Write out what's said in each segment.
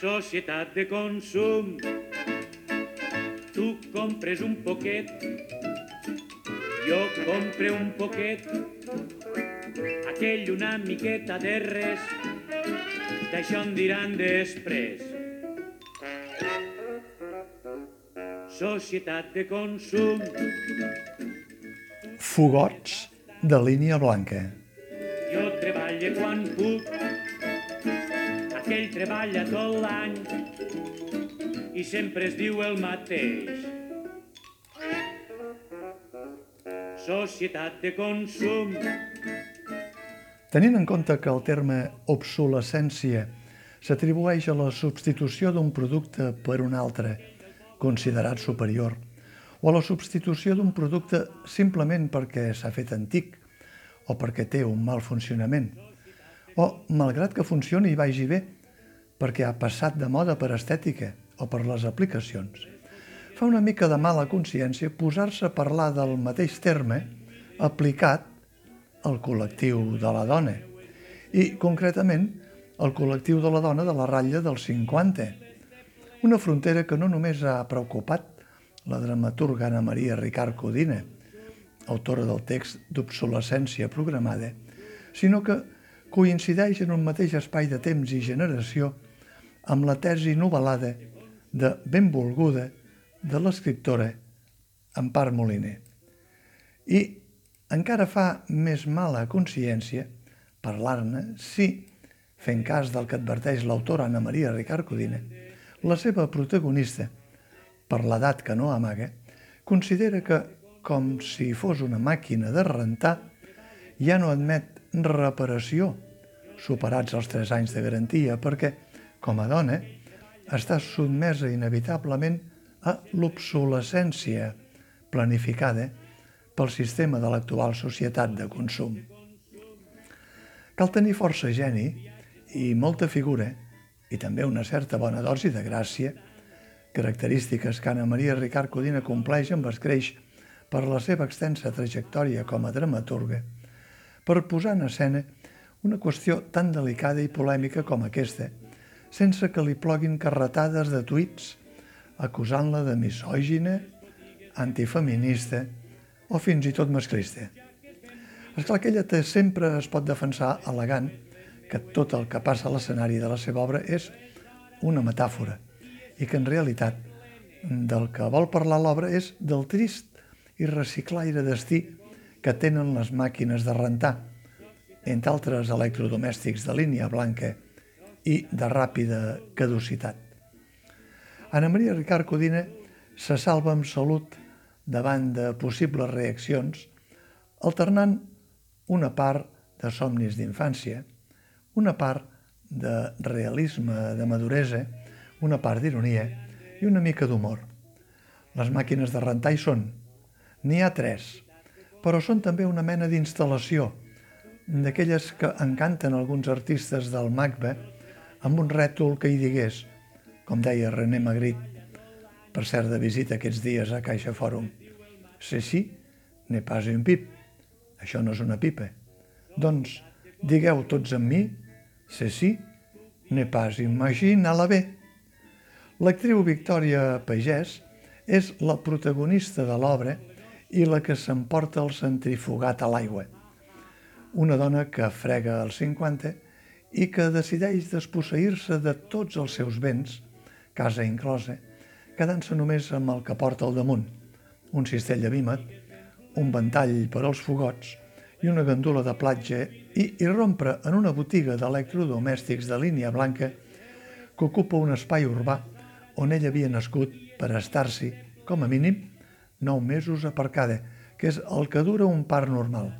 Societat de consum. Tu compres un poquet, jo compre un poquet, aquell una miqueta de res, d'això en diran després. Societat de consum. Fogots de línia blanca. Jo treballo quan puc, aquell treballa tot l'any i sempre es diu el mateix. Societat de consum. Tenint en compte que el terme obsolescència s'atribueix a la substitució d'un producte per un altre, considerat superior, o a la substitució d'un producte simplement perquè s'ha fet antic o perquè té un mal funcionament, o, malgrat que funcioni i vagi bé, perquè ha passat de moda per estètica o per les aplicacions, fa una mica de mala consciència posar-se a parlar del mateix terme aplicat al col·lectiu de la dona. I, concretament, al col·lectiu de la dona de la ratlla dels 50, una frontera que no només ha preocupat la dramaturga Anna Maria Ricard Codina, autora del text d'obsolescència programada, sinó que coincideix en un mateix espai de temps i generació amb la tesi novel·lada de benvolguda de l'escriptora Empar Moliner. I encara fa més mala consciència parlar-ne si, fent cas del que adverteix l'autora Anna Maria Ricard Codina, la seva protagonista, per l'edat que no amaga, considera que, com si fos una màquina de rentar, ja no admet reparació superats els 3 anys de garantia perquè, com a dona, està sotmesa inevitablement a l'obsolescència planificada pel sistema de l'actual societat de consum. Cal tenir força geni i molta figura i també una certa bona dosi de gràcia, característiques que Anna Maria Ricard Codina compleix amb escreix per la seva extensa trajectòria com a dramaturga, per posar en escena una qüestió tan delicada i polèmica com aquesta, sense que li ploguin carretades de tuits acusant-la de misògina, antifeminista o fins i tot masclista. Esclar que ella té, sempre es pot defensar elegant que tot el que passa a l'escenari de la seva obra és una metàfora i que en realitat del que vol parlar l'obra és del trist i reciclaire destí que tenen les màquines de rentar, entre altres electrodomèstics de línia blanca i de ràpida caducitat. Anna Maria Ricard Codina se salva amb salut davant de possibles reaccions, alternant una part de somnis d'infància, una part de realisme, de maduresa, una part d'ironia i una mica d'humor. Les màquines de rentar hi són. N'hi ha tres, però són també una mena d'instal·lació, d'aquelles que encanten alguns artistes del MACBA amb un rètol que hi digués com deia René Magritte, per cert de visita aquests dies a Caixa Fòrum. Ceci ne pas un pip. Això no és una pipa. Doncs digueu tots amb mi, ceci ne pas imagina-la bé. L'actriu Victòria Pagès és la protagonista de l'obra i la que s'emporta el centrifugat a l'aigua. Una dona que frega als 50 i que decideix desposseir-se de tots els seus béns casa inclosa, quedant-se només amb el que porta al damunt, un cistell de vímet, un ventall per als fogots i una gandula de platja i irrompre en una botiga d'electrodomèstics de línia blanca que ocupa un espai urbà on ell havia nascut per estar-s'hi, com a mínim, nou mesos aparcada, que és el que dura un part normal.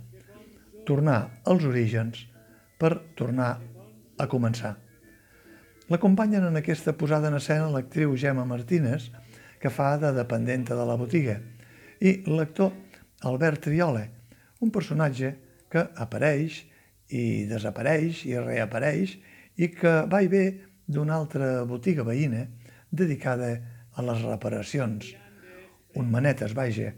Tornar als orígens per tornar a començar. L'acompanyen en aquesta posada en escena l'actriu Gemma Martínez, que fa de dependenta de la botiga, i l'actor Albert Triola, un personatge que apareix i desapareix i reapareix i que va i ve d'una altra botiga veïna dedicada a les reparacions. Un manetes, vaja,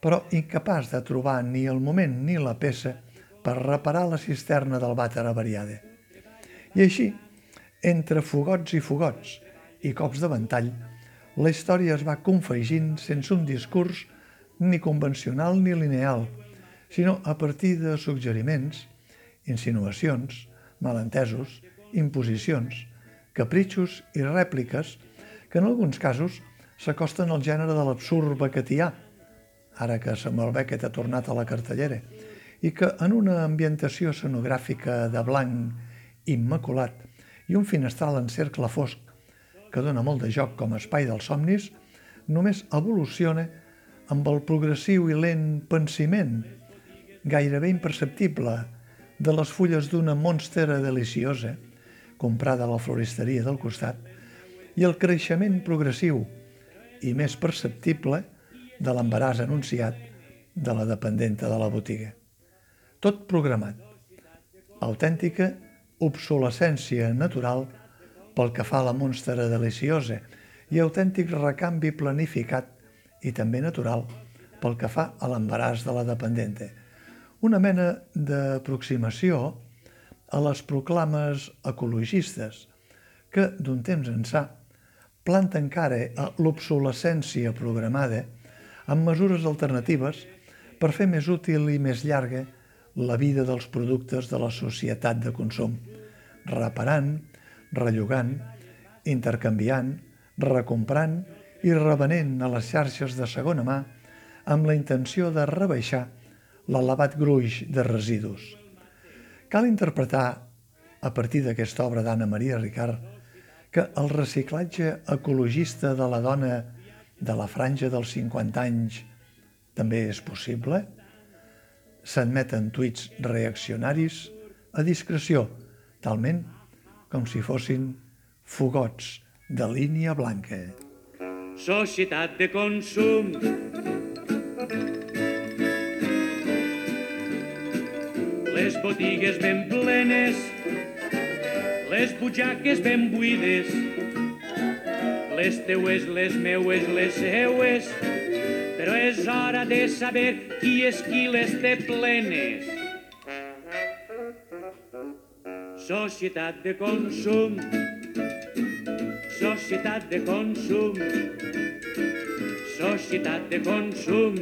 però incapaç de trobar ni el moment ni la peça per reparar la cisterna del vàter avariada. I així, entre fogots i fogots i cops de ventall, la història es va confegint sense un discurs ni convencional ni lineal, sinó a partir de suggeriments, insinuacions, malentesos, imposicions, capritxos i rèpliques que en alguns casos s'acosten al gènere de l'absurd becatià, ara que Samuel Beckett ha tornat a la cartellera, i que en una ambientació escenogràfica de blanc immaculat i un finestral en cercle fosc que dona molt de joc com a espai dels somnis, només evoluciona amb el progressiu i lent pensiment, gairebé imperceptible, de les fulles d'una monstera deliciosa, comprada a la floristeria del costat, i el creixement progressiu i més perceptible de l'embaràs anunciat de la dependenta de la botiga. Tot programat. Autèntica obsolescència natural pel que fa a la monstera deliciosa i autèntic recanvi planificat i també natural pel que fa a l'embaràs de la dependenta. Una mena d'aproximació a les proclames ecologistes que, d'un temps ençà, planta encara a l'obsolescència programada amb mesures alternatives per fer més útil i més llarga la vida dels productes de la societat de consum, reparant, rellogant, intercanviant, recomprant i revenent a les xarxes de segona mà amb la intenció de rebaixar l'elevat gruix de residus. Cal interpretar, a partir d'aquesta obra d'Anna Maria Ricard, que el reciclatge ecologista de la dona de la franja dels 50 anys també és possible? S'admeten tuits reaccionaris a discreció, talment com si fossin fogots de línia blanca societat de consum. Les botigues ben plenes, les butxaques ben buides, les teues, les meues, les seues, però és hora de saber qui és qui les té plenes. Societat de consum, societat de consum, societat de consum,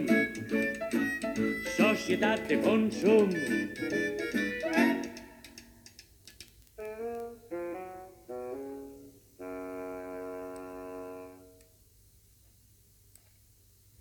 societat de consum.